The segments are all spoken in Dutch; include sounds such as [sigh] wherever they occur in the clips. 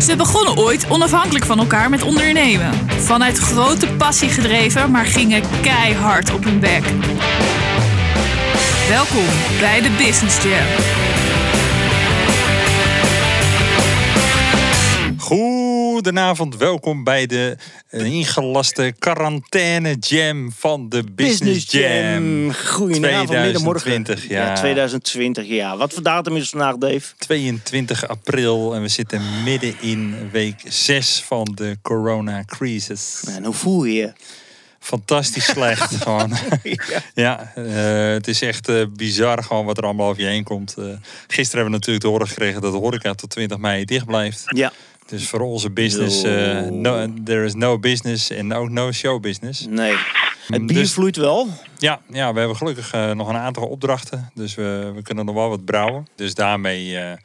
Ze begonnen ooit onafhankelijk van elkaar met ondernemen. Vanuit grote passie gedreven, maar gingen keihard op hun bek. Welkom bij de Business Jam. Goedenavond, welkom bij de eh, ingelaste quarantaine jam van de Business, Jam. Goedenavond, middenmorgen. 2020, ja. 2020, ja. Wat voor datum is het vandaag, Dave? 22 april en we zitten midden in week 6 van de corona-crisis. En hoe voel je je? Fantastisch slecht [laughs] gewoon. ja, eh, het is echt eh, bizar gewoon wat er allemaal over je heen komt. Gisteren hebben we natuurlijk te horen gekregen dat de horeca tot 20 mei dicht blijft. Ja. Dus voor onze business, eh, no, there is no business en ook no show business. Nee. Het bier Dus- vloeit wel. Ja, ja we hebben gelukkig eh, nog een aantal opdrachten. Dus we, we kunnen nog wel wat brouwen. Dus daarmee eh, hebben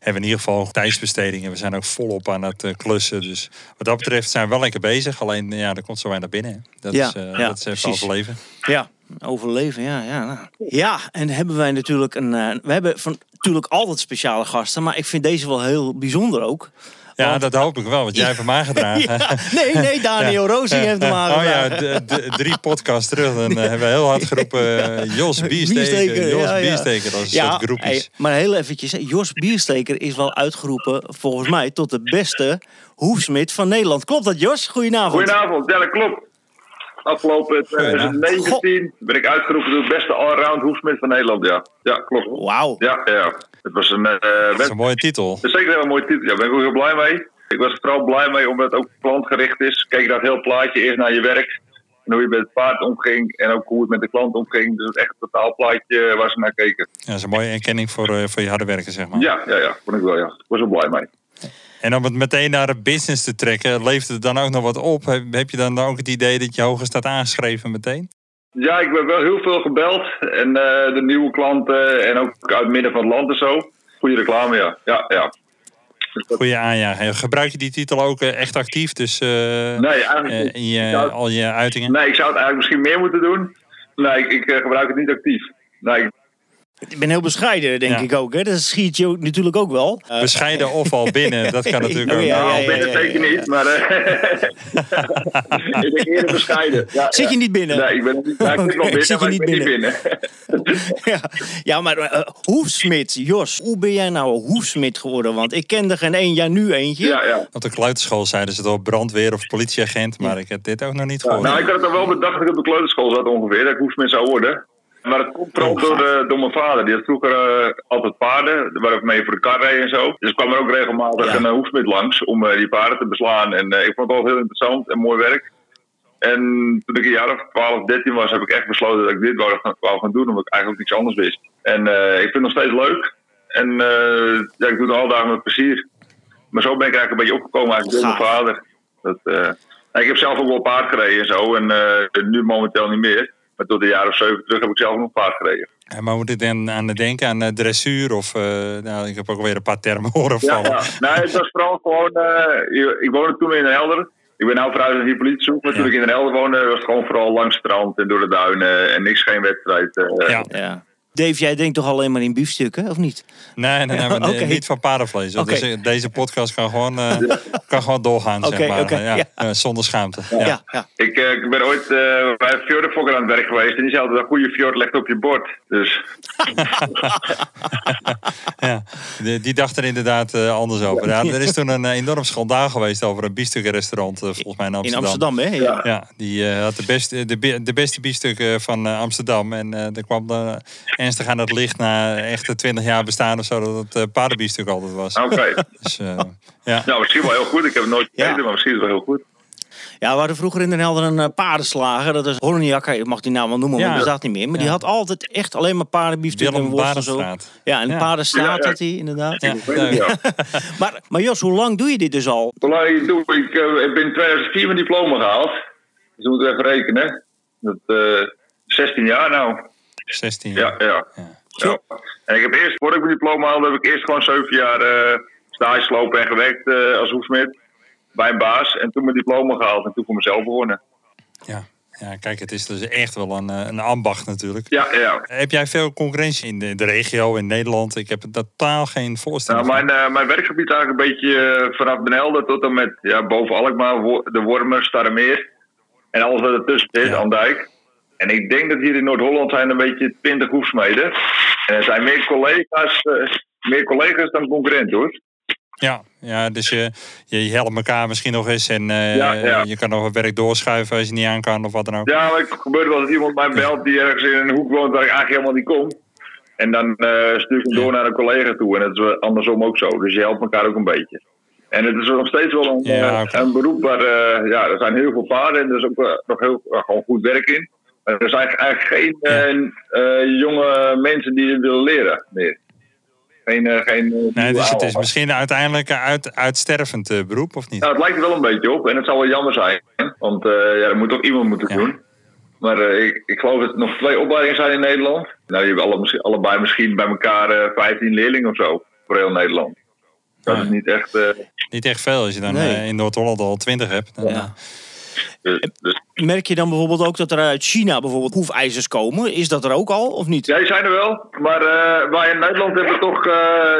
we in ieder geval tijdsbesteding. En we zijn ook volop aan het klussen. Dus wat dat betreft zijn we wel lekker bezig. Alleen ja, er komt zo weinig binnen. hè. Dat, Ja, is, ja, dat is even precies. overleven. Ja. Overleven, ja. Ja, nou. ja en hebben wij natuurlijk een... we hebben van, natuurlijk altijd speciale gasten. Maar ik vind deze wel heel bijzonder ook. Ja, Want- dat hoop ik wel. Want jij hebt hem aangdragen. [laughs] Ja, nee, nee, Daniel Rosie heeft hem Oh ja, drie podcasts terug. Dan eh, hebben we heel hard geroepen. eh, Jos [laughs] Biersteker. Jos ja, ja. Biersteker. Dat is een soort groepjes. hey, maar heel eventjes. Jos Biersteker is wel uitgeroepen, volgens mij, tot de beste hoefsmid van Nederland. Klopt dat, Jos? Goedenavond. Goedenavond, ja dat klopt. Afgelopen 2019 ben ik uitgeroepen tot beste allround hoefsmid van Nederland, ja. Ja, klopt. Wauw. Ja, ja. Het was een, eh Dat is een mooie titel. het is zeker een hele mooie titel, ja. Daar ben ik ook heel blij mee. Ik was er vooral blij mee omdat het ook klantgericht is. Kijk naar het heel plaatje, eerst naar je werk. En hoe je met het paard omging en ook hoe het met de klant omging. Dus echt een totaal plaatje waar ze naar keken. Ja, dat is een mooie erkenning voor, eh, voor je harde werken, zeg maar. Ja, ja, ja. Vond ik wel, ja. Ik was er blij mee. En om het meteen naar de business te trekken, levert het dan ook nog wat op? Heb, heb je dan ook het idee dat je hoger staat aangeschreven meteen? Ja, ik ben wel heel veel gebeld. En eh, de nieuwe klanten en ook uit het midden van het land en zo. Goede reclame, ja. Ja, ja. Goeie aanjagen. Gebruik je die titel ook eh, echt actief? Dus eh, Nee, eigenlijk niet. in je, Ik zou- al je uitingen? Nee, ik zou het eigenlijk misschien meer moeten doen. Nee, ik, ik, gebruik het niet actief. Nee, ik- Ik ben heel bescheiden, denk Ja. ik ook. Hè? Dat schiet je ook natuurlijk ook wel. Eh, Bescheiden of al binnen, [laughs] dat kan natuurlijk Oh, ook. ja, nou, ja, binnen ja, zeker niet, maar eh, [laughs] ik ben eerder bescheiden. Ja, Zit ja. je niet binnen? Nee, ik ben ik zit wel [laughs] binnen, zit je maar ik niet ben binnen? binnen. ja. ja, maar eh, hoefsmid, Jos, hoe ben jij nou een hoefsmid geworden? Want ik ken er geen één, ja nu eentje. ja, ja. Op de kleuterschool zeiden ze het al brandweer of politieagent, maar ik heb dit ook nog niet Ja, gehoord. nou, ik had het al wel bedacht dat ik op de kleuterschool zat ongeveer, dat ik hoefsmid zou worden. Maar het komt vooral Oh, door, de, door mijn vader. Die had vroeger eh, altijd paarden, waarmee je voor de kar reed en zo. Dus ik kwam er ook regelmatig Ja. een eh, hoefsmid langs om eh, die paarden te beslaan. En ik vond het wel heel interessant en mooi werk. En toen ik een jaar of 12, 13 was, heb ik echt besloten dat ik dit wou gaan, wou gaan doen, omdat ik eigenlijk niks anders wist. En ik vind het nog steeds leuk. En ja, ik doe het al dagen met plezier. Maar zo ben ik eigenlijk een beetje opgekomen eigenlijk door mijn vader. Dat, ik heb zelf ook wel paard gereden en zo. En nu momenteel niet meer. Maar tot of zeven terug heb ik zelf nog paard gereden. En maar moet ik dan aan denken aan eh, dressuur of... eh, nou, ik heb ook weer een paar termen horen Ja, vallen. ja. Nee, het was vooral gewoon... eh, ik- woonde toen in Den Helder. Ik ben nou verhuisd naar die politiezoek. Maar toen ik in Den Helder woonde, was het gewoon vooral langs het strand en door de duinen. En niks, geen wedstrijd. eh. Ja. Ja. Dave, jij denkt toch alleen maar in biefstukken, of niet? Nee, nee, nee, [laughs] maar Oké. niet van paardenvlees. Dus, deze podcast kan gewoon, eh, [laughs] kan gewoon doorgaan, zeg maar. ja, ja. eh, zonder schaamte. Ja, Ja. ja. Ik, eh, ik ben ooit eh, bij fjordenfokker aan het werk geweest. En die zei altijd, een goede fjord legt op je bord. Dus [laughs] Ja. Die, die dacht er inderdaad anders over. Ja, er is toen een enorm schandaal geweest over een biefstukkenrestaurant, eh, volgens mij in In Amsterdam. Amsterdam, hè? Ja. Ja, die had de beste, de, be- de beste biefstukken van Amsterdam. En er kwam dan ernstig aan het licht na echt 20 jaar bestaan of zo, dat het paardenbiefstuk altijd was. oké. Dus eh, ja. nou, misschien wel heel goed. Ik heb het nooit Ja. gegeten, maar misschien is het wel heel goed. Ja, we hadden vroeger in Den Helder een eh, paardenslager. Dat is Horniak, ik mag die naam wel noemen, Ja. maar die bestaat niet meer. Maar die had altijd echt alleen maar paardenbiefstuk en worst en zo. Ja, en Ja. paardenstraat ja. had hij inderdaad. [laughs] Maar, maar Jos, hoe lang doe je dit dus al? Hoe lang ik doe, ik eh, heb in 2004 mijn diploma gehaald. Dus we moeten even rekenen. Dat, eh 16 jaar nou. 16 jaar. Ja, ja. Ja. ja. En ik heb eerst, voordat ik mijn diploma haalde, heb ik eerst gewoon 7 jaar eh stage gelopen en gewerkt eh, als hoefsmid. Bij een baas. En toen mijn diploma gehaald en toen voor mezelf begonnen. Ja. Ja, kijk, het is dus echt wel een, eh, een ambacht natuurlijk. Ja, ja. Heb jij veel concurrentie in de, in de regio, in Nederland? Ik heb totaal geen voorstelling. Nou, mijn, eh, mijn werkgebied is eigenlijk een beetje vanaf Den Helder tot en met ja, boven Alkmaar, de Wormer, Starremeer. En alles wat ertussen zit, Ja. Andijk. En ik denk dat hier in Noord-Holland zijn een beetje 20 hoefsmeden. En er zijn meer collega's, meer collega's dan concurrenten hoor. Ja, ja dus je, je helpt elkaar misschien nog eens en eh, Ja, ja. je kan nog wat werk doorschuiven als je niet aan kan of wat dan ook. Ja, maar het gebeurt wel dat iemand mij belt die ergens in een hoek woont waar ik eigenlijk helemaal niet kom. En dan eh, stuur ik hem door naar een collega toe. En dat is andersom ook zo. Dus je helpt elkaar ook een beetje. En het is nog steeds wel een, Ja, eh, een beroep waar ja, er zijn heel veel paarden en er is ook nog heel gewoon goed werk in. Maar er zijn eigenlijk geen jonge mensen die het willen leren meer. Geen, eh, geen, eh, Nee, dus het is misschien uiteindelijk een uit, uitstervend eh, beroep, of niet? nou, het lijkt er wel een beetje op en het zou wel jammer zijn. Want eh, ja, er moet toch iemand moeten Ja. doen. Maar eh, ik, ik geloof dat er nog twee opleidingen zijn in Nederland. Nou, die hebben alle, misschien- allebei misschien bij elkaar eh 15 leerlingen of zo. Voor heel Nederland. Dat Ja. is niet echt... eh, Niet echt veel als je dan Nee. in Noord-Holland al twintig hebt. Dan, Ja. Dus, dus, Merk je dan bijvoorbeeld ook dat er uit China bijvoorbeeld hoefijzers komen? Is dat er ook al of niet? ja, die zijn er wel. Maar eh, wij in Nederland hebben toch eh,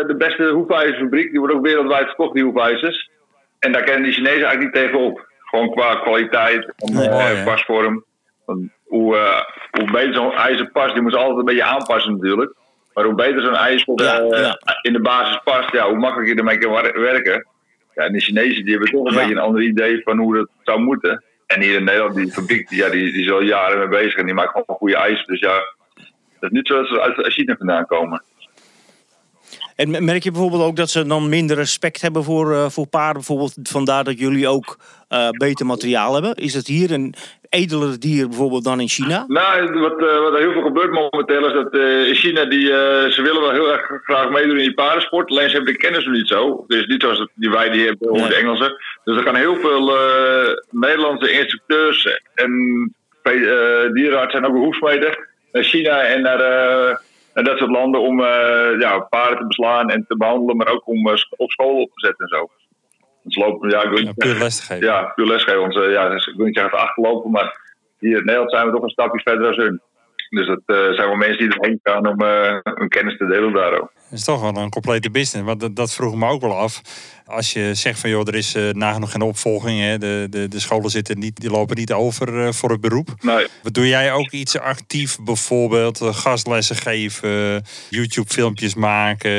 de beste hoefijzersfabriek. Die wordt ook wereldwijd verkocht, die hoefijzers. En daar kennen die Chinezen eigenlijk niet tegenop. Gewoon qua kwaliteit Nee, eh, pasvorm. Want hoe, eh, hoe beter zo'n ijzer past, die moet ze altijd een beetje aanpassen natuurlijk. Maar hoe beter zo'n ijzer Ja, eh, ja. in de basis past, ja, hoe makkelijker je ermee kan werken. Ja, en de Chinezen die hebben toch een beetje een ander idee van hoe dat zou moeten. En hier in Nederland, die fabriek, die, ja, die, die is al jaren mee bezig en die maakt gewoon goede ijzer. Dus ja, het is niet zo dat ze uit China vandaan komen. En me- merk je bijvoorbeeld ook dat ze dan minder respect hebben voor, eh, voor paarden? Bijvoorbeeld vandaar dat jullie ook eh, beter materiaal hebben. Is het hier een edeler dier bijvoorbeeld dan in China? Nou, wat, eh, wat er heel veel gebeurt momenteel is dat in China, die, ze willen wel heel erg graag meedoen in die paardensport. Alleen ze hebben de kennis nog niet zo. Dus niet zoals die wij die hebben, of Nee. de Engelsen. Dus er gaan heel veel Nederlandse instructeurs en dierenartsen en ook hoefsmeden naar China en naar, naar dat soort landen om eh, ja, paarden te beslaan en te behandelen, maar ook om eh, op school op te zetten en zo. Dus lopen, ja, ik wil Ja, puur zeggen- les te geven. ja, puur lesgeven. Want eh, ja, dus ik wil niet zeggen te achterlopen, maar hier in Nederland zijn we toch een stapje verder dan hun. Dus dat zijn wel mensen die erheen gaan om hun kennis te delen daar ook. Het is toch wel een complete business. Want dat, dat vroeg me ook wel af. Als je zegt van joh, er is eh, nagenoeg geen opvolging. Hè? De, de, de scholen zitten niet, die lopen niet over eh, voor het beroep. Nee, Wat doe jij ook iets actief? Bijvoorbeeld eh, gastlessen geven, YouTube filmpjes maken.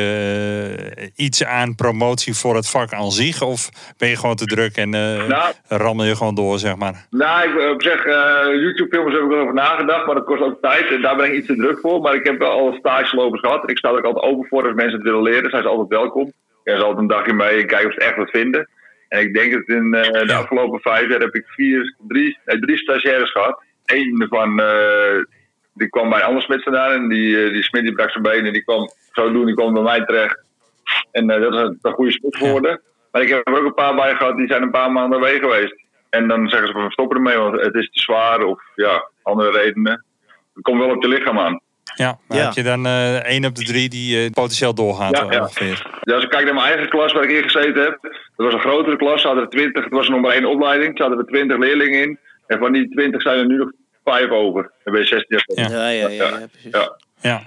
iets aan promotie voor het vak aan zich? Of ben je gewoon te druk en Nou. rammel je gewoon door, zeg maar? nou ik, op zich, eh, YouTube-films heb ik wel over nagedacht, maar dat kost ook tijd en daar ben ik iets te druk voor. Maar ik heb wel al stagelopers gehad en ik sta er ook altijd open voor als mensen het willen leren. Zijn ze altijd welkom. Ja, ze altijd een dagje mee en kijken of ze echt wat vinden. En ik denk dat in eh, de afgelopen vijf jaar heb ik vier, drie, nee, drie stagiaires gehad. Eén daarvan eh, die kwam bij een ander smid vandaan en die, eh, die smid die brak zijn been en die kwam zo doen, die kwam bij mij terecht. En dat is een, een goede smid geworden. Maar ik heb er ook een paar bij gehad die zijn een paar maanden weg geweest. En dan zeggen ze van stoppen ermee, want het is te zwaar of ja, andere redenen. Het komt wel op je lichaam aan. Ja, maar Ja. heb je dan eh één op de drie die eh, potentieel doorgaat Ja, ja. ongeveer? Ja, als ik kijk naar mijn eigen klas waar ik in gezeten heb. Dat was een grotere klas. Ze hadden er 20, het was nog maar één opleiding. Ze hadden er 20 leerlingen in. En van die 20 zijn er nu nog vijf over. Dan ben je 16 jaar. Ja. Ja, ja, ja, ja, precies. Ja.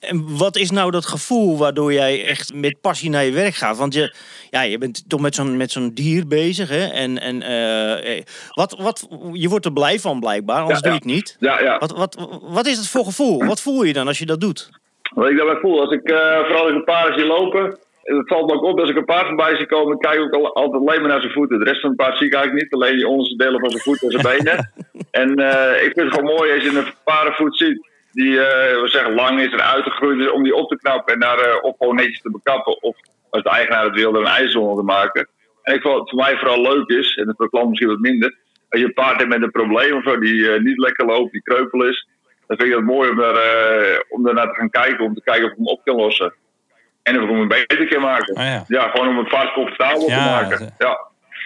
En wat is nou dat gevoel waardoor jij echt met passie naar je werk gaat? Want je, ja, je bent toch met zo'n, met zo'n dier bezig, hè? En, en eh, eh, wat, wat, je wordt er blij van blijkbaar, anders Ja, doe je het niet. Ja, ja. Wat, wat, wat is het voor gevoel? Wat voel je dan als je dat doet? Wat ik daarbij voel, als ik, eh, vooral als ik een paard zie lopen. Het valt me ook op als ik een paard voorbij zie komen. Ik kijk ook al, altijd alleen maar naar zijn voeten. De rest van het paard zie ik eigenlijk niet. Alleen die onderste delen van zijn voeten en zijn benen. [laughs] en ik vind het gewoon mooi als je een paardenvoet ziet. Die eh, we zeggen lang is en uitgegroeid is om die op te knappen. En daar eh, of gewoon netjes te bekappen. Of als de eigenaar het wil, er een ijzer te maken. En ik vond het voor mij vooral leuk is. En het voor de klant misschien wat minder. Als je een paard hebt met een probleem of zo. Die eh, niet lekker loopt, die kreupel is. Dan vind ik het mooi om, daar, om daarnaar te gaan kijken. Om te kijken of ik hem op kan lossen. En of ik hem beter kan maken. Ah, ja. gewoon om het paard comfortabel Ja, te maken. Ja.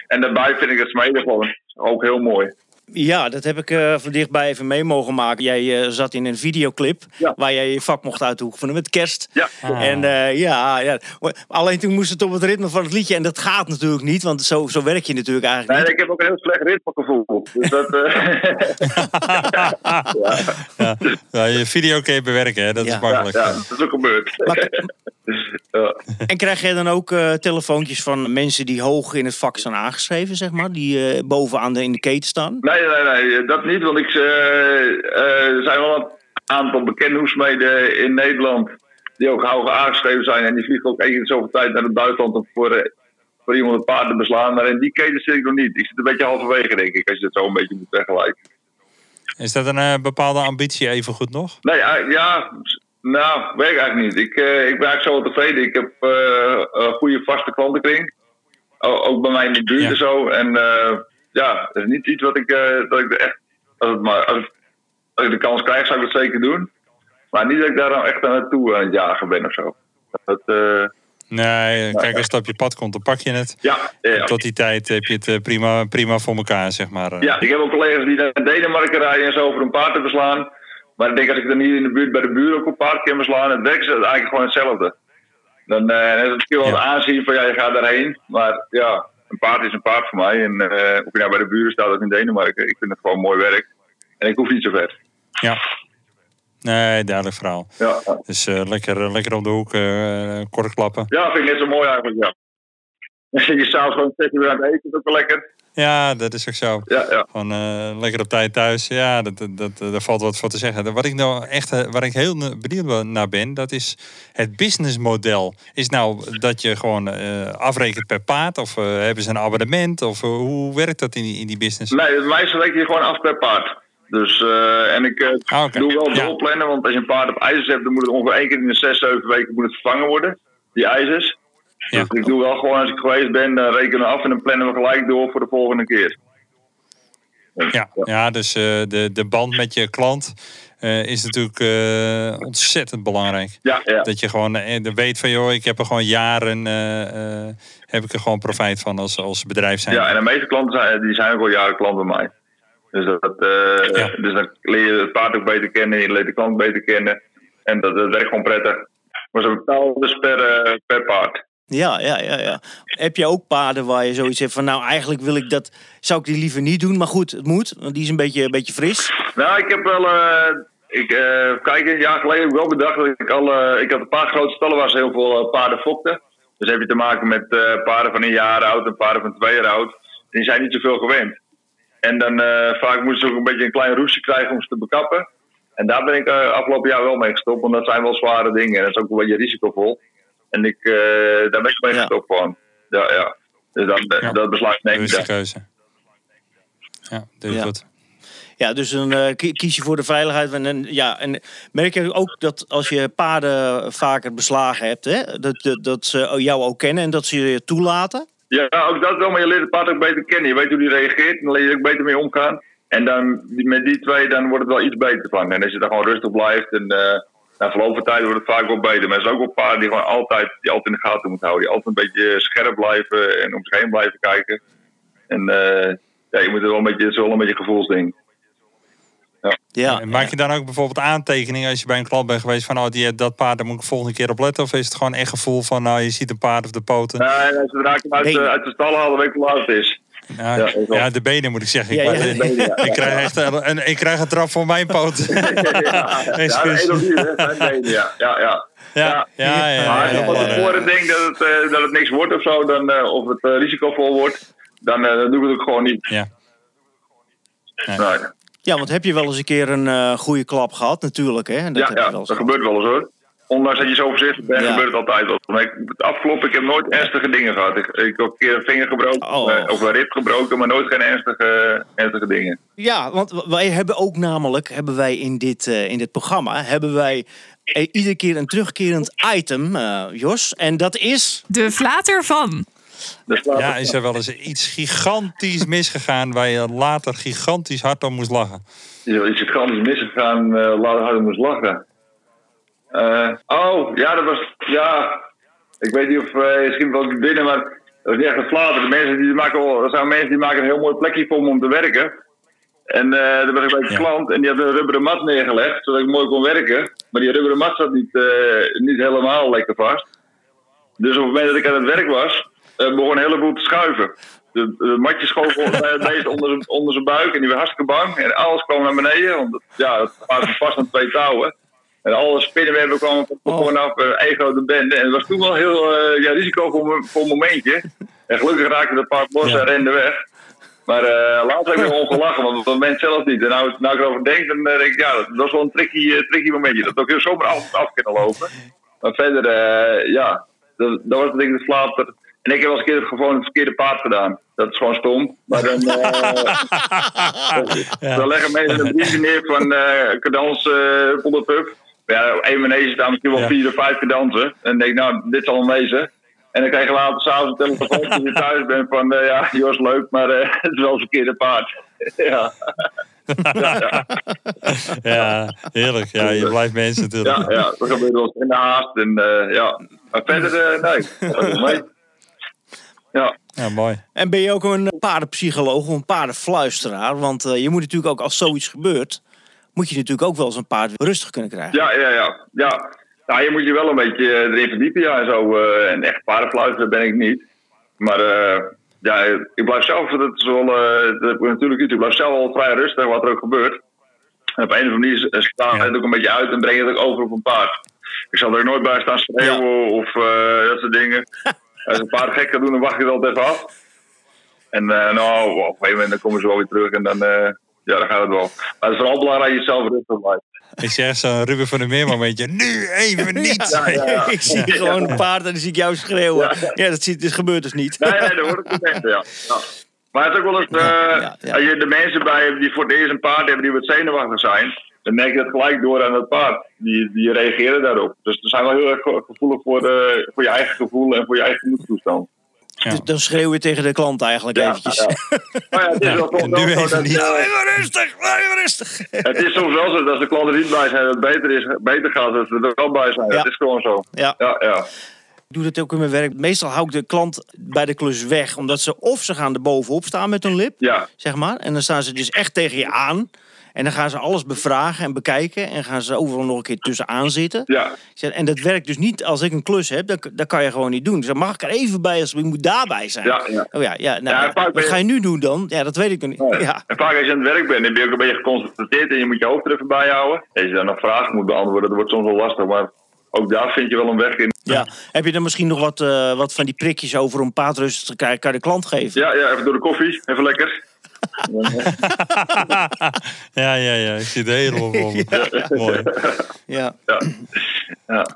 En daarbij vind ik het smeden gewoon ook heel mooi. Ja, dat heb ik eh, van dichtbij even mee mogen maken. Jij eh, zat in een videoclip Ja. waar jij je vak mocht uitoefenen met kerst. Ja. Ah. En eh, ja, ja, alleen toen moest het op het ritme van het liedje. En dat gaat natuurlijk niet, want zo, zo werk je natuurlijk eigenlijk Nee, niet. ik heb ook een heel slecht ritmegevoel. Dus dat, eh, [laughs] Ja. Ja, je video kun je bewerken, hè? dat Ja. is makkelijk. ja, dat is ook gebeurd. Maar- [laughs] Ja. En krijg jij dan ook eh, telefoontjes van mensen die hoog in het vak staan aangeschreven, zeg maar? Die eh, bovenaan de, in de keten staan? Nee, nee, nee, dat niet. Want ik, eh, eh, er zijn wel een aantal bekende hoesmeden in Nederland die ook hoog aangeschreven zijn. En die vliegen ook één keer in zoveel tijd naar het buitenland om voor, eh, voor iemand een paard te beslaan. Maar in die keten zit ik nog niet. Ik zit een beetje halverwege, denk ik, als je het zo een beetje moet vergelijken. Is dat een eh, bepaalde ambitie even goed nog? Nee, ja nou, weet ik eigenlijk niet. Ik, eh, ik ben eigenlijk zo tevreden. Ik heb eh, een goede vaste klantenkring. O- ook bij mij in de buurt Ja. en zo. En eh, ja, het is niet iets wat ik, dat ik echt... Als, het maar, als, ik- als ik de kans krijg, zou ik dat zeker doen. Maar niet dat ik daar dan echt aan naartoe aan het jagen ben of zo. Dat, Nee, kijk, als het op je pad komt, dan pak je het. ja. Tot die tijd heb je het prima, prima voor elkaar, zeg maar. Ja, ik heb ook collega's die naar Denemarken rijden en zo voor een paard te beslaan. Maar ik denk als ik dan hier in de buurt bij de buren ook een paard kan beslaan, dan werken ze eigenlijk gewoon hetzelfde. Dan eh, is het misschien wel Ja. aanzien van ja, je gaat daarheen. Maar ja, een paard is een paard voor mij. En eh, of je nou bij de buren staat of in Denemarken, ik vind het gewoon mooi werk. En ik hoef niet zo ver. Ja. Nee, duidelijk verhaal. Ja. Dus eh, lekker, lekker op de hoek, kort klappen. ja vind ik net zo mooi eigenlijk, ja. [laughs] Je s'avonds gewoon zes uur aan het eten, dat is ook wel lekker. Ja, dat is ook zo. Ja, ja. Gewoon eh, lekker op tijd thuis. Ja, dat, dat, dat, daar valt wat voor te zeggen. Wat ik nou echt, eh, waar ik heel benieuwd naar ben, dat is het businessmodel. Is nou dat je gewoon eh, afrekent per paard? Of eh, hebben ze een abonnement? Of eh, hoe werkt dat in die, in die business? Nee, het meeste reken je gewoon af per paard. Dus, eh, en ik eh, Ah, doe wel Ja. doorplannen, want als je een paard op ijzers hebt, dan moet het ongeveer één keer in de zes, zeven weken moet het vervangen worden. Die ijzers. Ja. Dus ik doe wel gewoon, als ik geweest ben, dan rekenen we af en dan plannen we gelijk door voor de volgende keer. Ja, ja dus eh, de, de band met je klant eh, is natuurlijk eh, ontzettend belangrijk. Ja, ja. Dat je gewoon weet van, joh, ik heb er gewoon jaren, heb ik er gewoon profijt van als, als bedrijf zijn. ja, en de meeste klanten zijn, die zijn ook al jaren klant bij mij. Dus, dat, Ja. dus dan leer je het paard ook beter kennen, je leert de klant beter kennen. En dat, dat werkt gewoon prettig. Maar ze betalen dus per, per paard. Ja, ja, ja, ja. Heb je ook paarden waar je zoiets hebt van, nou eigenlijk wil ik dat, zou ik die liever niet doen, maar goed, het moet, want die is een beetje, een beetje fris. Nou, ik heb wel. eh, ik, eh, kijk, een jaar geleden heb ik wel bedacht dat ik al. eh, ik had een paar grote stallen waar ze heel veel paarden fokten. Dus heb je te maken met paarden van een jaar oud en paarden van twee jaar oud. Die zijn niet zoveel gewend. En dan vaak moeten ze ook een beetje een klein roesje krijgen om ze te bekappen. En daar ben ik afgelopen jaar wel mee gestopt, want dat zijn wel zware dingen. En dat is ook een beetje risicovol. En ik, eh, daar ben ik mee Ja. gestopt gewoon. Ja, ja. Dus dan, Ja. dat besluit neem ik dan. keuze. Ja, doe je Ja. goed. Ja, dus dan eh, ki- kies je voor de veiligheid. En, en, ja, en merk je ook dat als je paarden vaker beslagen hebt, hè, dat, dat, dat ze jou ook kennen en dat ze je toelaten? Ja, ook dat wel, maar je leert het paard ook beter kennen. Je weet hoe die reageert en dan leer je er ook beter mee omgaan. En dan met die twee dan wordt het wel iets beter van. En als je dan gewoon rustig blijft en eh na verloop van tijd wordt het vaak wel beter. Maar er zijn ook wel paarden die gewoon altijd, die altijd in de gaten moeten houden. Die altijd een beetje scherp blijven en om zich heen blijven kijken. En eh, ja, je moet er wel een beetje, het is wel een beetje gevoelsding. Ja, En maak je dan ook bijvoorbeeld aantekeningen als je bij een klant bent geweest van oh, die, dat paard, daar moet ik volgende keer op letten? Of is het gewoon echt gevoel van nou, je ziet een paard of de poten? Nee, en als zodra ik hem uit, de- uit de stal haal, dan weet ik hoe laat het is. Ja, ja, ik de benen moet ik zeggen. Ja, ik, ik- benen, ja. ik krijg echt een, ik krijg een trap voor mijn poot. [laughs] ja, ja, ja. ja, ja. Ja, ja, ja. Maar als van ja, tevoren denkt dat het, eh, dat het niks wordt of zo, dan, eh, of het eh, risicovol wordt, dan, dan doen we het ook gewoon niet. Ja. Ja, want heb je wel eens een keer een eh, goede klap gehad, natuurlijk. Hè? Dat Ja, heb je ja, wel eens dat gehad. gebeurt wel eens hoor. Ondanks dat je zo voorzichtig bent, Ja. gebeurt het altijd wel. Maar ik, het afkloppen, ik heb nooit ernstige dingen gehad. Ik, ik heb ook een keer een vinger gebroken, Oh. eh, of een rib gebroken, maar nooit geen ernstige, ernstige dingen. Ja, want wij hebben ook namelijk, hebben wij in dit, eh, in dit programma, hebben wij eh, iedere keer een terugkerend item, eh, Jos. En dat is... De flater van. Ja, is er wel eens iets gigantisch misgegaan waar je later gigantisch hard om moest lachen? Ja, Iets gigantisch misgegaan, uh, laat harder moest lachen. Eh, oh, ja, dat was. Ja, ik weet niet of. eh misschien wel binnen, maar. Dat was niet echt een flater. De mensen die maken, er zijn mensen die maken een heel mooi plekje voor me om te werken. En eh dan ben ik bij de Ja. klant en die had een rubberen mat neergelegd, zodat ik mooi kon werken. Maar die rubberen mat zat niet, niet helemaal lekker vast. Dus op het moment dat ik aan het werk was, eh, begon een heleboel te schuiven. De, de matje schoof [laughs] onder zijn, onder zijn buik en die was hartstikke bang. En alles kwam naar beneden, want ja, het was vast aan twee touwen. En alle spinnenwebben kwamen van Oh. vanaf uh, één grote bende. En het was toen wel heel eh, ja, risico voor, me- voor een momentje. En gelukkig raakte de paard los Ja. en rende weg. Maar eh later heb ik nog ongelachen, want op dat moment zelf niet. En nou, nou ik erover denk, dan eh, denk ik, ja, dat, was wel een tricky, eh, tricky momentje. Dat ook heel zomaar af, af kunnen lopen. Maar verder, eh, ja, dat, dat was het ding de flater. En ik heb wel eens een keer gewoon het verkeerde paard gedaan. Dat is gewoon stom. Maar dan, eh, [laughs] dan leggen mensen een briefje neer van eh cadans eh voor Ja, één manege staan misschien wel Ja. vier of vijf cadansen. En dan denk nou, dit zal hem wezen. En dan krijg je later s'avonds een telefoon als je thuis bent van, eh, ja, Jos, leuk, maar eh, [laughs] het is wel het verkeerde paard. [laughs] ja. ja, [laughs] ja, Ja, heerlijk. Ja, je blijft mensen natuurlijk. ja, ja, dat gebeurt wel eens in de haast. En eh, ja, maar verder, nee, dat is mee. Ja, Ja, mooi. En ben je ook een paardenpsycholoog of een paardenfluisteraar? Want eh, je moet natuurlijk ook, als zoiets gebeurt, moet je natuurlijk ook wel eens een paard rustig kunnen krijgen. ja, ja, ja. ja. Nou, je moet je wel een beetje eh, erin verdiepen, ja, en zo. eh, en echt paardenfluisteren ben ik niet. Maar eh, ja, ik blijf zelf, dat is wel, dat natuurlijk niet, ik blijf zelf wel vrij rustig, wat er ook gebeurt. En op een of andere manier eh, sta Ja. het ook een beetje uit en breng je het ook over op een paard. Ik zal er nooit bij staan schreeuwen of eh, dat soort dingen. [laughs] Als een paard gek gaat doen, dan wacht ik het altijd even af. En eh, nou, op een gegeven moment dan komen ze wel weer terug en dan, eh, ja, dan gaat het wel. Maar het is vooral belangrijk dat je zelf rustig blijft. Ik zeg zo'n Ruben van der Meer momentje. Nu even [laughs] niet. Ja, ja, ja. ik zie gewoon een paard en dan zie ik jou schreeuwen. Ja, dat, zie, dat gebeurt dus niet. Nee, nee, dat hoor ik niet echt, ja. ja. Maar het is ook wel eens, eh, Ja, ja, ja. als je de mensen bij hebt die voor het eerst een paard hebben die wat zenuwachtig zijn, dan merk je dat gelijk door aan het paard. Die, die reageren daarop. Dus ze zijn wel heel erg ge- gevoelig voor, eh, voor je eigen gevoel en voor je eigen gemoedstoestand. Ja. Dus dan schreeuw je tegen de klant eigenlijk Ja, eventjes. ja. Maar ja, het is [laughs] wel soms Nu wel zo even dat, niet. eh, Even rustig, even rustig. [laughs] het is soms wel zo dat als de klanten niet bij zijn, dat het beter, is, beter gaat, dat ze er wel bij zijn. Ja. Dat is gewoon zo. Ja. Ja, doe dat ook in mijn werk. Meestal hou ik de klant bij de klus weg. Omdat ze of ze gaan er bovenop staan met hun lip, Ja, zeg maar. En dan staan ze dus echt tegen je aan. En dan gaan ze alles bevragen en bekijken. En gaan ze overal nog een keer tussenaan zitten. ja. En dat werkt dus niet als ik een klus heb. Dat, dat kan je gewoon niet doen. Dus dan mag ik er even bij als ik moet daarbij zijn. Ja, ja. Oh ja, ja, nou, Ja, ja, wat ga je nu doen dan? Ja, dat weet ik nog niet. Nee. Ja. En vaak als je aan het werk bent, dan ben je ook een beetje geconstateerd en je moet je hoofd er even bij houden. Als je dan nog vragen moet beantwoorden, dat wordt soms wel lastig, maar ook daar vind je wel een weg in. Ja. Heb je dan misschien nog wat, eh, wat van die prikjes over om paard rustig te krijgen? Kan je de klant geven? Ja, ja, even door de koffie, even lekker. [laughs] Ja, ja, ja. Ik zit helemaal me. [laughs] Mooi. Ja. Ja. Ja.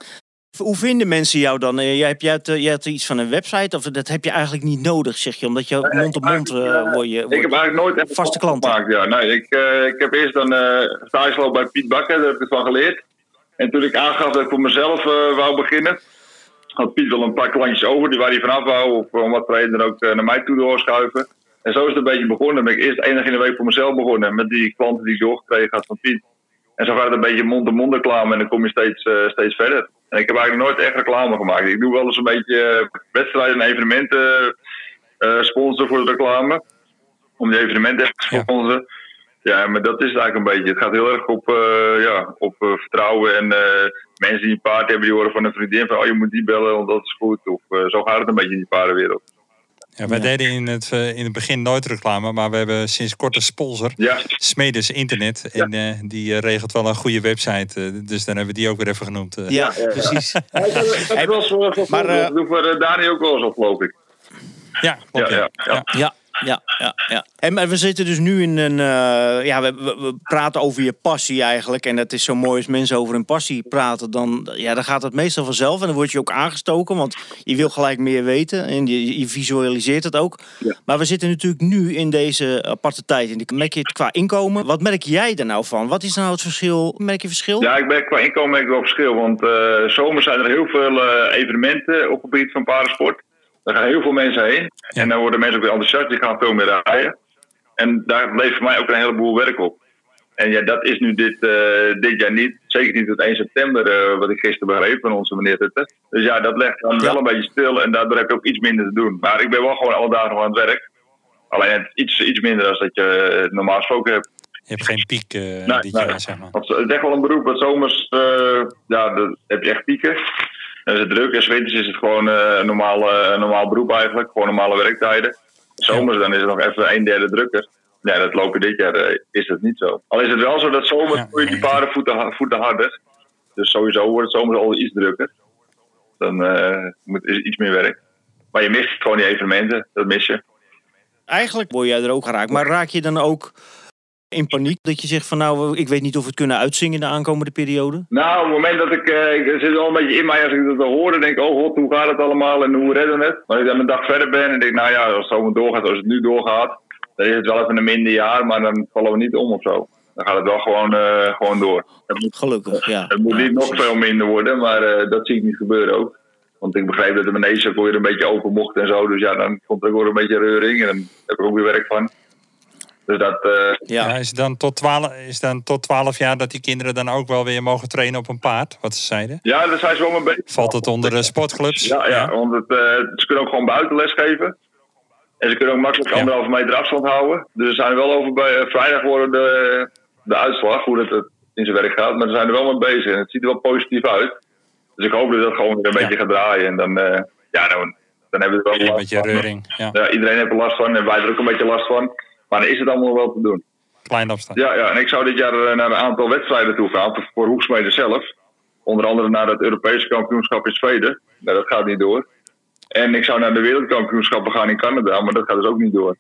Hoe vinden mensen jou dan? Eh, Jij hebt, jij hebt, eh, jij hebt iets van een website, of dat heb je eigenlijk niet nodig, zeg je, omdat je mond op mond word je. Ik heb eigenlijk nooit echt Vaste klanten. gemaakt. Ja, nee, ik, eh, ik heb eerst dan eh stage gelopen bij Piet Bakker, daar heb ik het van geleerd. En toen ik aangaf dat ik voor mezelf eh, wou beginnen, had Piet wel een paar klantjes over die waar hij vanaf wou, of om wat reden dan ook eh, naar mij toe doorschuiven. En zo is het een beetje begonnen. Ben ik eerst één dag in de week voor mezelf begonnen met die klanten die ik doorgekregen had van Piet. En zo gaat het een beetje mond-to-mond reclame en dan kom je steeds, eh, steeds verder. En ik heb eigenlijk nooit echt reclame gemaakt. Ik doe wel eens een beetje wedstrijden en evenementen eh sponsoren voor de reclame. Om die evenementen echt te sponsoren. Ja, maar dat is het eigenlijk een beetje. Het gaat heel erg op, eh, ja, op eh, vertrouwen. En eh, mensen die een paard hebben, die horen van een vriendin van... oh, je moet die bellen, want dat is goed. Of eh, zo gaat het een beetje in die paardenwereld. Ja, wij deden in het, eh, in het begin nooit reclame, maar we hebben sinds kort een sponsor. Ja, Smedes Internet. En eh, die regelt wel een goede website. dus dan hebben we die ook weer even genoemd. Ja, precies. [laughs] Maar, dat voor Dani ook wel eens op, geloof ik. ja, klopt, Ja, ja. ja, ja. Ja, ja. En maar we zitten dus nu in een. eh, ja, we, we, we praten over je passie eigenlijk. En dat is zo mooi als mensen over hun passie praten. Dan, ja, dan gaat het meestal vanzelf. En dan word je ook aangestoken. Want je wil gelijk meer weten. En je, je visualiseert het ook. Ja. Maar we zitten natuurlijk nu in deze aparte tijd. En merk je het qua inkomen. Wat merk jij er nou van? Wat is nou het verschil? Merk je verschil? Ja, ik ben qua inkomen merk ik wel verschil. Want eh zomer zijn er heel veel eh, evenementen op het gebied van paardensport. Daar gaan heel veel mensen heen. En dan worden mensen ook weer enthousiast. Die gaan veel meer rijden. En daar levert voor mij ook een heleboel werk op. En ja, dat is nu dit, eh, dit jaar niet. Zeker niet tot 1 september, eh, wat ik gisteren begreep van onze meneer Rutte. Dus ja, dat legt dan Ja. wel een beetje stil. En daardoor heb je ook iets minder te doen. Maar ik ben wel gewoon alle dagen nog aan het werk. Alleen het is iets, iets minder dan dat je eh, normaal gesproken hebt. Je hebt geen piek Nee, dit nee. jaar, zeg maar. Want het is echt wel een beroep. Want zomers ja, heb je echt pieken. Dan is het druk. En 's winters is het gewoon eh, een normaal, eh, normaal beroep eigenlijk. Gewoon normale werktijden. Zomers dan is het nog even een derde drukker. Ja, dat lopen dit jaar eh, is het niet zo. Al is het wel zo dat zomers Ja, je die paarden voeten, voeten harder. Dus sowieso wordt het zomers al iets drukker. Dan eh, moet, is het iets meer werk. Maar je mist gewoon die evenementen. Dat mis je. Eigenlijk word jij er ook geraakt. Maar raak je dan ook in paniek dat je zegt van nou, ik weet niet of we het kunnen uitzingen in de aankomende periode? Nou, op het moment dat ik, eh, ik zit wel een beetje in mij als ik dat hoor, denk ik, oh god, hoe gaat het allemaal en hoe redden we het? Maar als ik dan een dag verder ben en denk, nou ja, als het zo doorgaat, als het nu doorgaat, dan is het wel even een minder jaar, maar dan vallen we niet om of zo. Dan gaat het wel gewoon, eh, gewoon door. Moet, Gelukkig, ja. het moet Ja, niet nog veel minder worden, maar eh, dat zie ik niet gebeuren ook. Want ik begreep dat de manege ook weer een beetje open mocht en zo, dus ja, dan komt er ook weer een beetje reuring en dan heb ik ook weer werk van. Dus dat, eh, Ja. Ja. is, het dan tot 12, is dan tot 12 jaar dat die kinderen dan ook wel weer mogen trainen op een paard? Wat ze zeiden. ja, daar zijn ze wel mee bezig. Valt het onder de sportclubs? Ja, ja, want het, eh, ze kunnen ook gewoon buitenles geven. En ze kunnen ook makkelijk Ja. anderhalve meter afstand houden. Dus er zijn wel over bij eh, vrijdag worden de, de uitslag, hoe dat het in zijn werk gaat. Maar ze zijn er wel mee bezig en het ziet er wel positief uit. Dus ik hoop dat dat gewoon weer een Ja. beetje gaat draaien. En dan, eh, ja, dan, dan hebben we er wel Een last beetje van. reuring. Ja, Ja, iedereen heeft er last van en wij er ook een beetje last van. Maar dan is het allemaal wel te doen. klein afstand. Ja, ja, en ik zou dit jaar eh, naar een aantal wedstrijden toe gaan voor- Hoeksmede zelf. Onder andere naar het Europese kampioenschap in Zweden. Nou, dat gaat niet door. En ik zou naar de wereldkampioenschappen gaan in Canada, maar dat gaat dus ook niet door.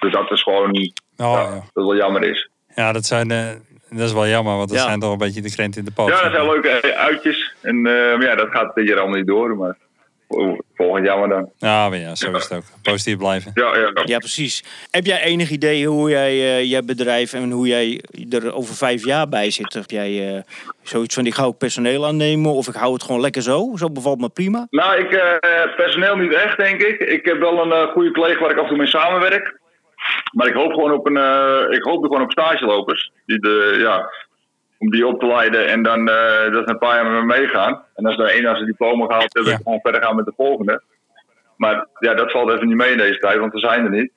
Dus dat is gewoon, Oh, ja, ja. dat wel jammer is. ja, dat, zijn, eh, dat is wel jammer, want dat Ja. zijn toch een beetje de krent in de poot. Ja, dat zijn leuke eh, uitjes. En eh, maar ja, dat gaat dit jaar allemaal niet door, maar volgend jaar maar dan. Ja, maar ja, zo is het ook. Positief blijven. Ja, ja. Ja, precies. Heb jij enig idee hoe jij eh, je bedrijf en hoe jij er over vijf jaar bij zit? Of jij eh, zoiets van, ik ga ook personeel aannemen of ik hou het gewoon lekker zo? Zo bevalt me prima. Nou, ik, eh, personeel niet echt, denk ik. Ik heb wel een eh, goede collega waar ik af en toe mee samenwerk. Maar ik hoop gewoon op, een, eh, ik hoop gewoon op stagelopers. Die de, ja, om die op te leiden en dan eh, dat ze een paar jaar met me meegaan. En als er één als een diploma gehaald hebben, Ja. gewoon verder gaan met de volgende. Maar ja, dat valt even niet mee in deze tijd, want we zijn er niet.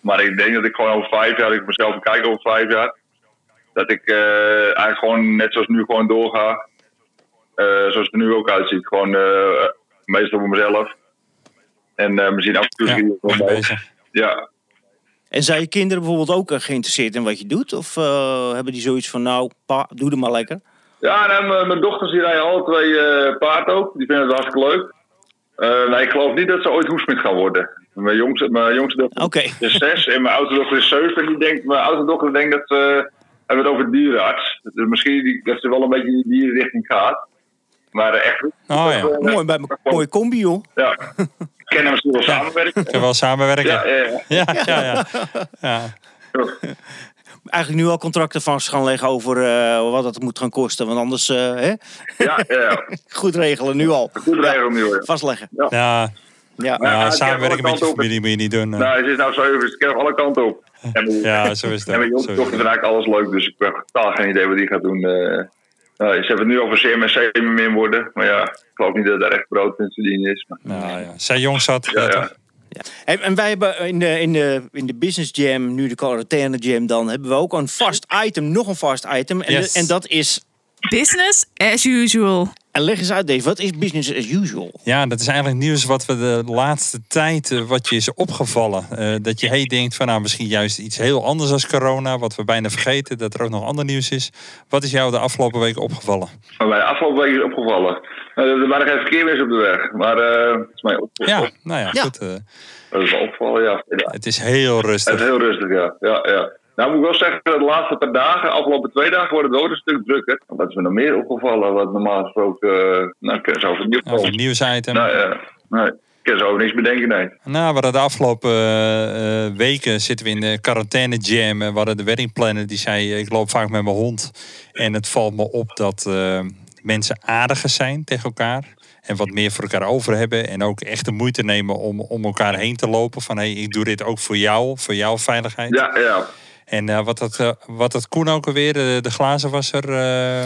Maar ik denk dat ik gewoon over vijf jaar, ik mezelf bekijk over vijf jaar, dat ik eh, eigenlijk gewoon net zoals nu gewoon doorga. Eh, zoals het er nu ook uitziet. Gewoon meestal voor mezelf. En misschien af en toe Ja, ik. Ja, En zijn je kinderen bijvoorbeeld ook eh, geïnteresseerd in wat je doet? Of eh, hebben die zoiets van, nou, pa, doe het maar lekker? ja en mijn- dochters die rijden alle twee eh, paard ook. Die vinden het hartstikke leuk. Eh, nee, ik geloof niet dat ze ooit hoesmid gaan worden. Mijn jongste, mijn jongste dochter Oké. is zes en mijn oudste dochter is zeven. En die denkt, mijn oudste dochter denkt dat ze... hebben het over dierenarts. Dus misschien die, dat ze wel een beetje in die dierenrichting gaat. Maar echt... Oh ja, Mooi, bij mooie combi, joh. Ja. [laughs] Kennen we ze wel samenwerken. kunnen we wel samenwerken. Ja, ja, ja. ja, ja. ja. ja. Eigenlijk nu al contracten vast gaan leggen over eh, wat het moet gaan kosten. Want anders, eh, hè? ja, ja, ja. [laughs] goed regelen, nu al. Goed regelen nu hoor. Vastleggen. ja. Ja. Ja, ja het samenwerken met je familie moet je niet doen. eh. Nou, het is nou zo even, het kan alle kanten op. En mijn, Ja, zo is het. en mijn ook. jongste dochter vindt eigenlijk alles leuk, dus ik heb totaal geen idee wat die gaat doen. eh. Nou, ze hebben het nu over CMSC min worden, maar ja, ik geloof niet dat er echt brood in te verdienen is. Maar, Nou ja, zij jong zat. ja, ja, ja. toch? En, en wij hebben in de, in, de, in de Business Jam, nu de quarantaine Jam dan, hebben we ook een vast item, nog een vast item. En, Yes. en dat is, Business as usual. en leg eens uit Dave, wat is business as usual? Ja, dat is eigenlijk nieuws wat we de laatste tijd, eh, wat je is opgevallen. Eh, dat je hey denkt van nou misschien juist iets heel anders als corona, wat we bijna vergeten, dat er ook nog ander nieuws is. Wat is jou de afgelopen week opgevallen? bij de afgelopen week is opgevallen. Eh, er waren geen verkeerweers op de weg, maar eh het is mij opgevallen. Ja, nou ja, Ja. goed. Dat is wel opgevallen, ja. ja. het is heel Het rustig. is heel rustig, ja. ja, ja. Nou moet ik wel zeggen, de laatste paar dagen, afgelopen twee dagen, wordt het wel een stuk drukker. Wat is me nog meer opgevallen, wat normaal gesproken, eh, nou, ik kan zo van Of een nieuwsitem. Nou ja, nee, ik kan zo niks bedenken, nee. Nou, we hadden de afgelopen eh, eh, weken zitten we in de quarantaine jam. En we hadden de weddingplanner die zei, ik loop vaak met mijn hond. En het valt me op dat mensen aardiger zijn tegen elkaar. En wat meer voor elkaar over hebben. En ook echt de moeite nemen om om elkaar heen te lopen. Van hey, ik doe dit ook voor jou, voor jouw veiligheid. Ja, ja. En eh, wat, dat, eh, wat dat Koen ook alweer, de, de glazenwasser, eh,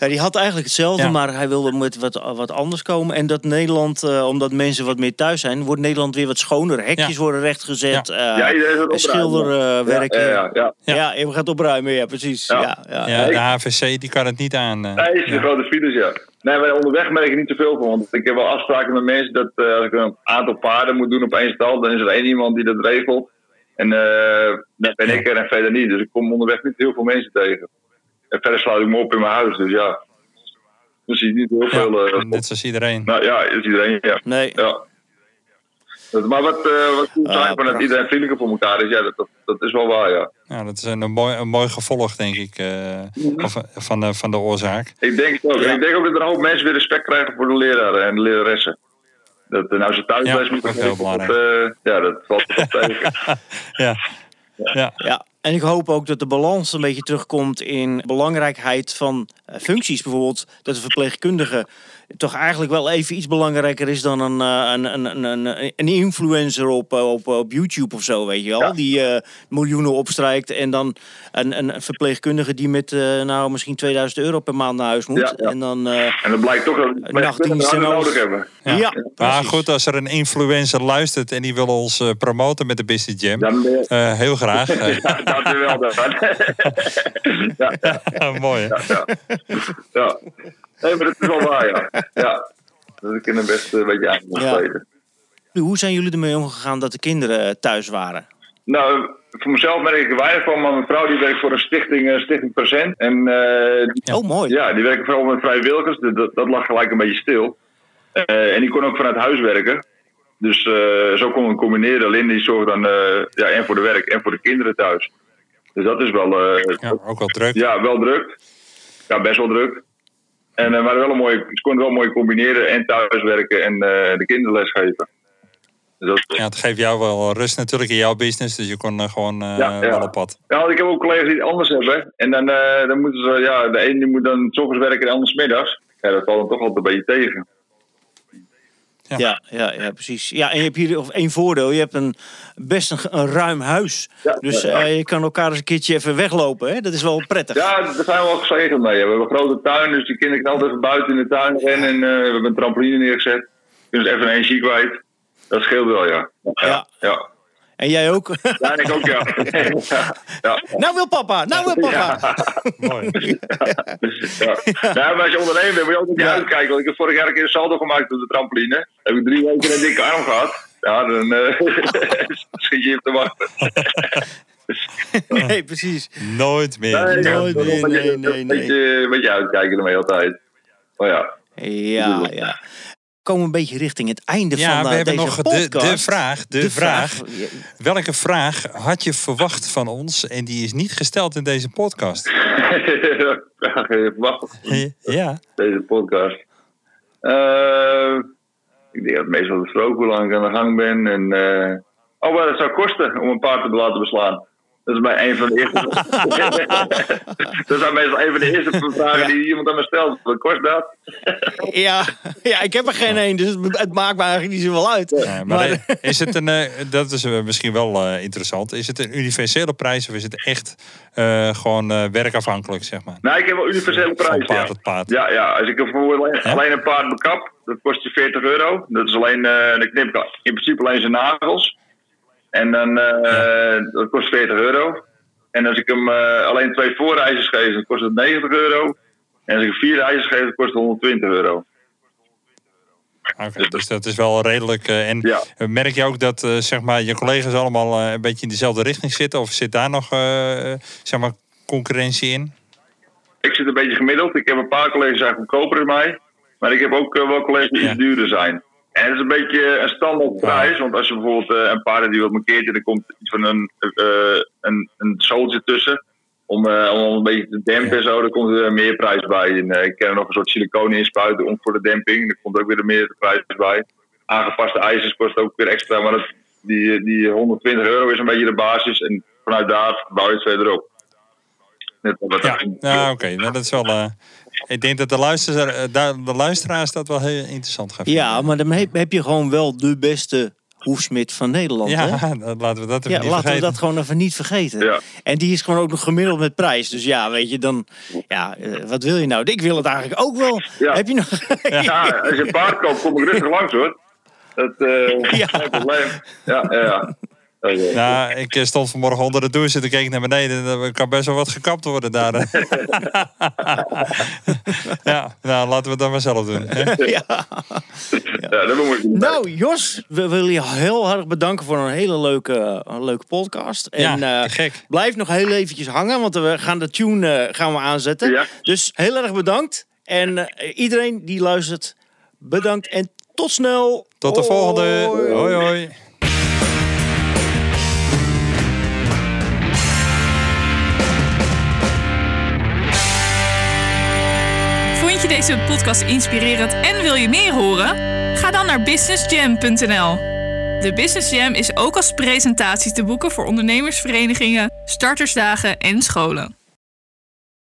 Ja, die had eigenlijk hetzelfde, Ja. maar hij wilde met wat, wat anders komen. En dat Nederland, eh, omdat mensen wat meer thuis zijn, wordt Nederland weer wat schoner. Hekjes Ja. worden rechtgezet. Ja. Ja. Ja, iedereen is aan het opruimen. schilderwerk. Ja, ja, ja. ja. ja, we gaan het opruimen, ja, precies. Ja. Ja. Ja, Ja, ik- de HVC die kan het niet aan. Nee, is de Ja. grote files, ja. Nee, maar onderweg merk ik niet zoveel van. Want ik heb wel afspraken met mensen dat eh, als ik een aantal paarden moet doen op één stal, dan is er één iemand die dat regelt. En eh dan ben ik er en verder niet. Dus ik kom onderweg niet heel veel mensen tegen. En verder sluit ik me op in mijn huis. Dus ja, dan zie je niet heel veel. Ja, eh, net zoals iedereen. nou ja, dat is iedereen, ja. Nee. ja. Dat- maar wat, eh wat goed Ah, zijn, van dat iedereen vriendelijker voor elkaar is, ja, dat, dat, dat is wel waar, ja. Ja, dat is een, een mooi, een mooi gevolg, denk ik, eh, van, van, de, van de oorzaak. Ik denk het ook. Ik denk ook dat er een hoop mensen weer respect krijgen voor de leraren en de leraressen. Dat nou ze thuis Ja, thuis moeten eh, ja, dat valt toch [laughs] tegen. Ja, ja. Ja, en ik hoop ook dat de balans een beetje terugkomt in belangrijkheid van eh, functies. Bijvoorbeeld dat de verpleegkundige toch eigenlijk wel even iets belangrijker is dan een, eh, een, een, een, een, een influencer op, eh, op, op YouTube of zo, weet je wel. Ja. Die eh, miljoenen opstrijkt en dan een, een verpleegkundige die met nou misschien 2000 euro per maand naar huis moet. Ja, ja. En dan, eh, En dan blijkt toch dat we nodig hebben. ja, Ja. Maar goed, als er een influencer luistert en die wil ons eh, promoten met de Business Jam, Dan eh, heel graag. Eh, [laughs] ja, dat is wel dat. ja, ja, mooi, ja. Nee, maar dat is wel waar, ja. ja. Dat ik in het best een beetje aan moet Ja. spelen. Hoe zijn jullie ermee omgegaan dat de kinderen thuis waren? Nou, voor mezelf merk ik er weinig van, maar mijn vrouw die werkt voor een stichting, eh, Stichting Present. En eh. Oh, mooi. Ja, die werken vooral met vrijwilligers. Dat, dat, dat lag gelijk een beetje stil. Eh, en die kon ook vanuit huis werken. Dus eh, zo kon we combineren. Alleen die zorgt dan eh, ja, en voor de werk en voor de kinderen thuis. Dus dat is wel, eh, Ja, ook wel druk. ja, wel druk. Ja, best wel druk. En eh, maar wel een mooie, ze konden wel mooi combineren en thuiswerken en eh, de kinderen lesgeven. Dus dat, Ja, het geeft jou wel rust natuurlijk in jouw business, dus je kon eh, gewoon Ja, ja. wel op pad. Ja, want ik heb ook collega's die het anders hebben. En dan, dan moeten ze, ja, de ene die moet dan 's ochtends werken en de ander 's middags. Ja, dat valt dan toch altijd een beetje tegen. Ja. Ja, ja, ja, precies. Ja, en je hebt hier of één voordeel. Je hebt een, best een, een ruim huis. Ja, Dus ja, ja. eh, je kan elkaar eens een keertje even weglopen. Hè? Dat is wel prettig. Ja, daar zijn we wel gezegend mee. We hebben een grote tuin, dus die kinderen kunnen altijd even buiten in de tuin rennen. En eh, we hebben een trampoline neergezet. Kunnen ze even energie kwijt. Dat scheelt wel, ja. Ja. Ja, En jij ook? ja ik ook, ja. ja. [laughs] ja. nou wil papa, nou wil papa. Mooi. Ja. Maar als je ondernemer bent, moet je ook niet Ja. uitkijken. Want ik heb vorig jaar een keer een saldo gemaakt op de trampoline. Heb ik drie weken een dikke arm gehad. Ja, dan eh [laughs] schiet je op te wachten. [laughs] Nee, precies. Nooit meer. Nee, nooit meer, beetje- nee, nee, een beetje, een beetje uitkijken ermee altijd. Maar ja. Ja, ja. We komen een beetje richting het einde Ja, van we eh, hebben deze nog de, podcast. de vraag. De, vraag. Welke vraag had je verwacht van ons en die is niet gesteld in deze podcast? [laughs] [laughs] Ja. Deze podcast. Eh, ik denk dat meestal besproken hoe lang ik aan de gang ben. En, eh, oh, wat het zou kosten om een paard te laten beslaan. Dat is bij een van de eerste. [laughs] dat zijn meestal een van de eerste vragen Ja. die iemand aan me stelt. Wat kost dat? Ja, ja, ik heb er geen één, dus het, maakt me eigenlijk niet zoveel uit. Ja, maar Maar- is het een, eh, dat is eh, misschien wel eh, interessant. Is het een universele prijs of is het echt eh, gewoon eh, werkafhankelijk, zeg maar? Nou, ik heb wel universele Van prijs. paard Ja. tot paard. Ja, ja, als ik bijvoorbeeld alleen, Ja? alleen een paard bekap, dat kost je 40 euro. Dat is alleen, eh dan knip ik in principe alleen zijn nagels. En dan, eh, dat kost 40 euro. En als ik hem eh, alleen twee voorreizers geef, dan kost het 90 euro. En als ik vier reizers geef, dan kost het 120 euro. Oké, dus dat is wel redelijk. eh, en Ja. merk je ook dat zeg maar, je collega's allemaal een beetje in dezelfde richting zitten? Of zit daar nog zeg maar, concurrentie in? Ik zit een beetje gemiddeld. Ik heb een paar collega's eigenlijk goedkoper dan mij. Maar ik heb ook wel collega's die Ja. duurder zijn. En het is een beetje een standaard prijs. Want als je bijvoorbeeld eh, een paar hebt die wat markeert... er komt iets van een, eh een, een tussen... Om, eh, om een beetje te dempen en zo, dan komt er meer prijs bij. En, ik ken er nog een soort siliconen inspuiten om voor de demping. Daar komt ook weer meer prijs bij. Aangepaste ijzers kost ook weer extra. Maar dat, die, die 120 euro is een beetje de basis. En vanuit daar bouw je het verder op. Net wat Ja, ja oké. Nou, dat is wel. Ik denk dat de, luisteraar, eh, de luisteraars dat wel heel interessant gaan vinden. Ja, maar dan heb, je gewoon wel de beste Hoefsmid van Nederland. Ja, hè? [laughs] laten we dat even Ja, niet laten we dat gewoon even niet vergeten. Ja. En die is gewoon ook nog gemiddeld met prijs. Dus ja, weet je, dan... Ja, eh, wat wil je nou? Ik wil het eigenlijk ook wel. Ja. Heb je nog... Ja, als je een paard koopt, kom ik rustig langs hoor. Dat eh [laughs] Ja. geen probleem. Ja, ja, Eh, [laughs] Nou, ik eh, stond vanmorgen onder de douche en toen keek ik naar beneden. En er kan best wel wat gekapt worden daar. [laughs] ja, nou laten we het dan maar zelf doen. hè? [laughs] ja. ja, dat moet ik doen. Nou, Jos, we willen je heel hartelijk bedanken voor een hele leuke, een leuke podcast. En Ja, eh, gek. blijf nog heel eventjes hangen, want we gaan de tune eh, gaan we aanzetten. Ja. Dus heel erg bedankt. En eh, iedereen die luistert, bedankt en tot snel. Tot de volgende. Hoi. Hoi je deze podcast inspirerend en wil je meer horen? Ga dan naar businessjam.nl. De Business Jam is ook als presentatie te boeken voor ondernemersverenigingen, startersdagen en scholen.